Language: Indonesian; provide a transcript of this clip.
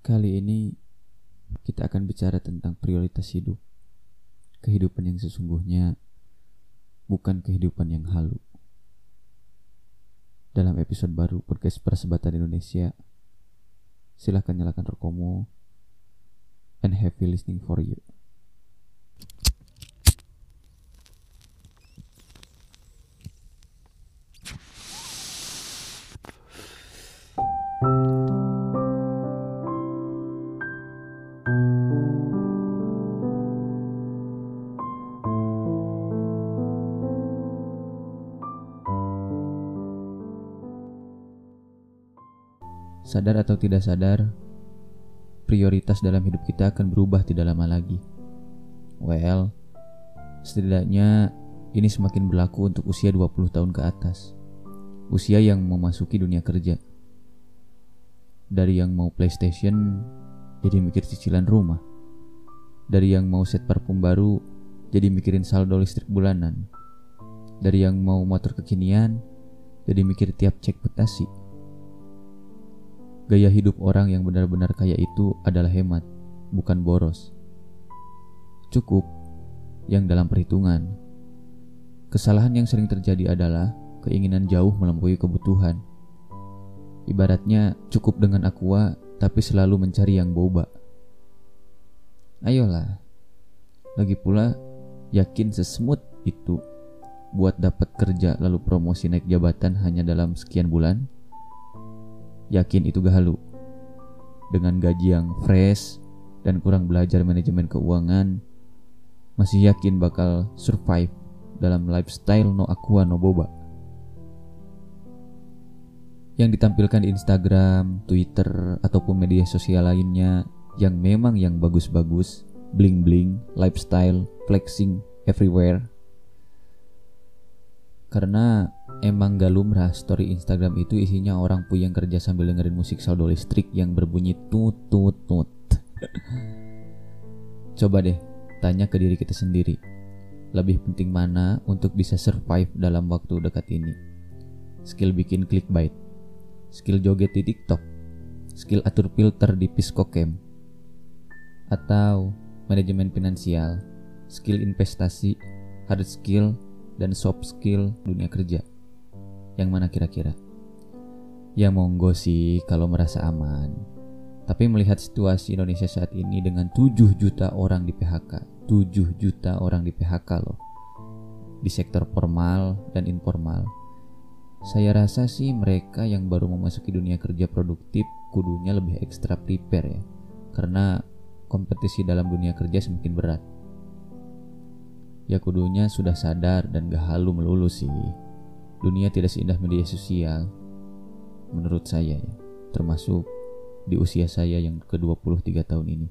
Kali ini kita akan bicara tentang prioritas hidup. Kehidupan yang sesungguhnya bukan kehidupan yang halu. Dalam episode baru podcast Persebatan Indonesia, silahkan nyalakan rekomo and happy listening for you. Sadar atau tidak sadar, prioritas dalam hidup kita akan berubah tidak lama lagi. Well, setidaknya ini semakin berlaku untuk usia 20 tahun ke atas. Usia yang memasuki dunia kerja. Dari yang mau PlayStation, jadi mikir cicilan rumah. Dari yang mau set parfum baru, jadi mikirin saldo listrik bulanan. Dari yang mau motor kekinian, jadi mikir tiap cek petasi Gaya hidup orang yang benar-benar kaya itu adalah hemat, bukan boros. Cukup yang dalam perhitungan. Kesalahan yang sering terjadi adalah keinginan jauh melampaui kebutuhan. Ibaratnya cukup dengan aqua tapi selalu mencari yang boba. Ayolah. Lagi pula yakin sesmut itu buat dapat kerja lalu promosi naik jabatan hanya dalam sekian bulan? Yakin itu gak halu. Dengan gaji yang fresh dan kurang belajar manajemen keuangan, masih yakin bakal survive dalam lifestyle no aqua no boba. Yang ditampilkan di Instagram, Twitter, ataupun media sosial lainnya yang memang yang bagus-bagus, bling-bling, lifestyle, flexing, everywhere. Karena Emang gak lumrah story Instagram itu isinya orang puyeng kerja sambil dengerin musik saldo listrik yang berbunyi tut tut tut. Coba deh tanya ke diri kita sendiri. Lebih penting mana untuk bisa survive dalam waktu dekat ini? Skill bikin clickbait, skill joget di TikTok, skill atur filter di Piscocam, atau manajemen finansial, skill investasi, hard skill, dan soft skill dunia kerja. Yang mana kira-kira? Ya monggo sih kalau merasa aman. Tapi melihat situasi Indonesia saat ini dengan 7 juta orang di PHK, 7 juta orang di PHK loh. Di sektor formal dan informal. Saya rasa sih mereka yang baru memasuki dunia kerja produktif kudunya lebih ekstra prepare ya. Karena kompetisi dalam dunia kerja semakin berat. Ya kudunya sudah sadar dan gak halu melulu sih. Dunia tidak seindah media sosial menurut saya ya, termasuk di usia saya yang ke-23 tahun ini.